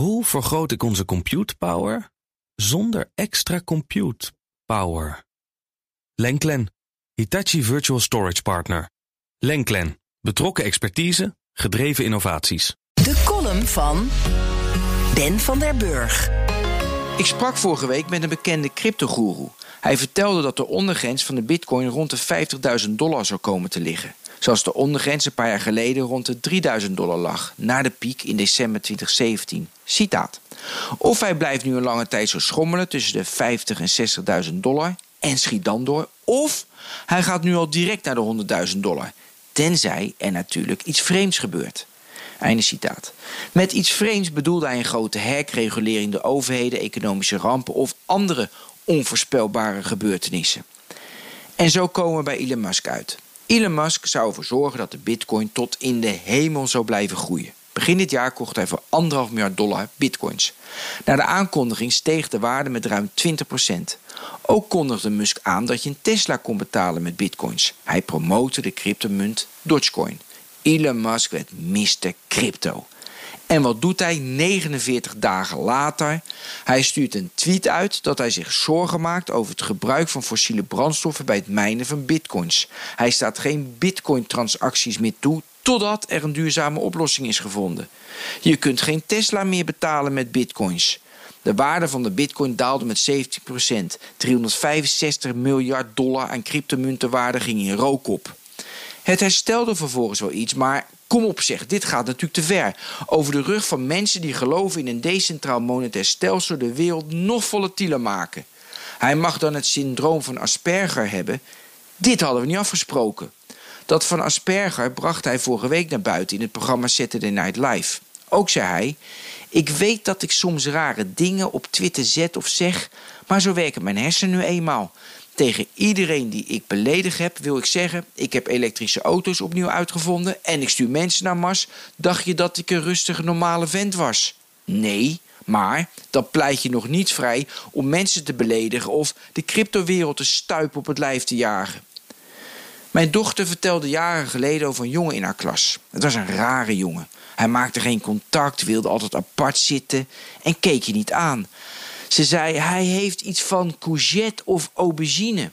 Hoe vergroot ik onze compute power zonder extra compute power? Lenklen, Hitachi Virtual Storage Partner. Lenklen, betrokken expertise, gedreven innovaties. De column van Ben van der Burg. Ik sprak vorige week met een bekende cryptogoeroe. Hij vertelde dat de ondergrens van de bitcoin rond de 50.000 dollar zou komen te liggen. Zoals de ondergrens een paar jaar geleden rond de 3000 dollar lag, na de piek in december 2017. Citaat. Of hij blijft nu een lange tijd zo schommelen tussen de 50 en 60.000 dollar en schiet dan door. Of hij gaat nu al direct naar de 100.000 dollar. Tenzij er natuurlijk iets vreemds gebeurt. Einde citaat. Met iets vreemds bedoelde hij een grote herkregulering door overheden, economische rampen of andere onvoorspelbare gebeurtenissen. En zo komen we bij Elon Musk uit. Elon Musk zou ervoor zorgen dat de bitcoin tot in de hemel zou blijven groeien. Begin dit jaar kocht hij voor 1,5 miljard dollar bitcoins. Na de aankondiging steeg de waarde met ruim 20%. Ook kondigde Musk aan dat je een Tesla kon betalen met bitcoins. Hij promote de cryptomunt Dogecoin. Elon Musk werd Mr. Crypto. En wat doet hij 49 dagen later? Hij stuurt een tweet uit dat hij zich zorgen maakt over het gebruik van fossiele brandstoffen bij het mijnen van bitcoins. Hij staat geen bitcoin-transacties meer toe totdat er een duurzame oplossing is gevonden. Je kunt geen Tesla meer betalen met bitcoins. De waarde van de bitcoin daalde met 17%. 365 miljard dollar aan cryptomuntenwaarde ging in rook op. Het herstelde vervolgens wel iets, maar kom op zeg, dit gaat natuurlijk te ver. Over de rug van mensen die geloven in een decentraal monetair stelsel de wereld nog volatiler maken. Hij mag dan het syndroom van Asperger hebben. Dit hadden we niet afgesproken. Dat van Asperger bracht hij vorige week naar buiten in het programma Saturday Night Live. Ook zei hij: Ik weet dat ik soms rare dingen op Twitter zet of zeg, maar zo werken mijn hersenen nu eenmaal. Tegen iedereen die ik beledig heb, wil ik zeggen: ik heb elektrische auto's opnieuw uitgevonden en ik stuur mensen naar Mars. Dacht je dat ik een rustige, normale vent was? Nee, maar dan pleit je nog niet vrij om mensen te beledigen of de cryptowereld te stuipen op het lijf te jagen. Mijn dochter vertelde jaren geleden over een jongen in haar klas. Het was een rare jongen. Hij maakte geen contact, wilde altijd apart zitten en keek je niet aan. Ze zei, hij heeft iets van courgette of aubergine.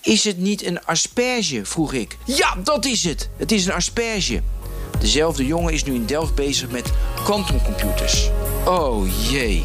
Is het niet een asperge? vroeg ik. Ja, dat is het. Het is een asperge. Dezelfde jongen is nu in Delft bezig met quantumcomputers. Oh jee.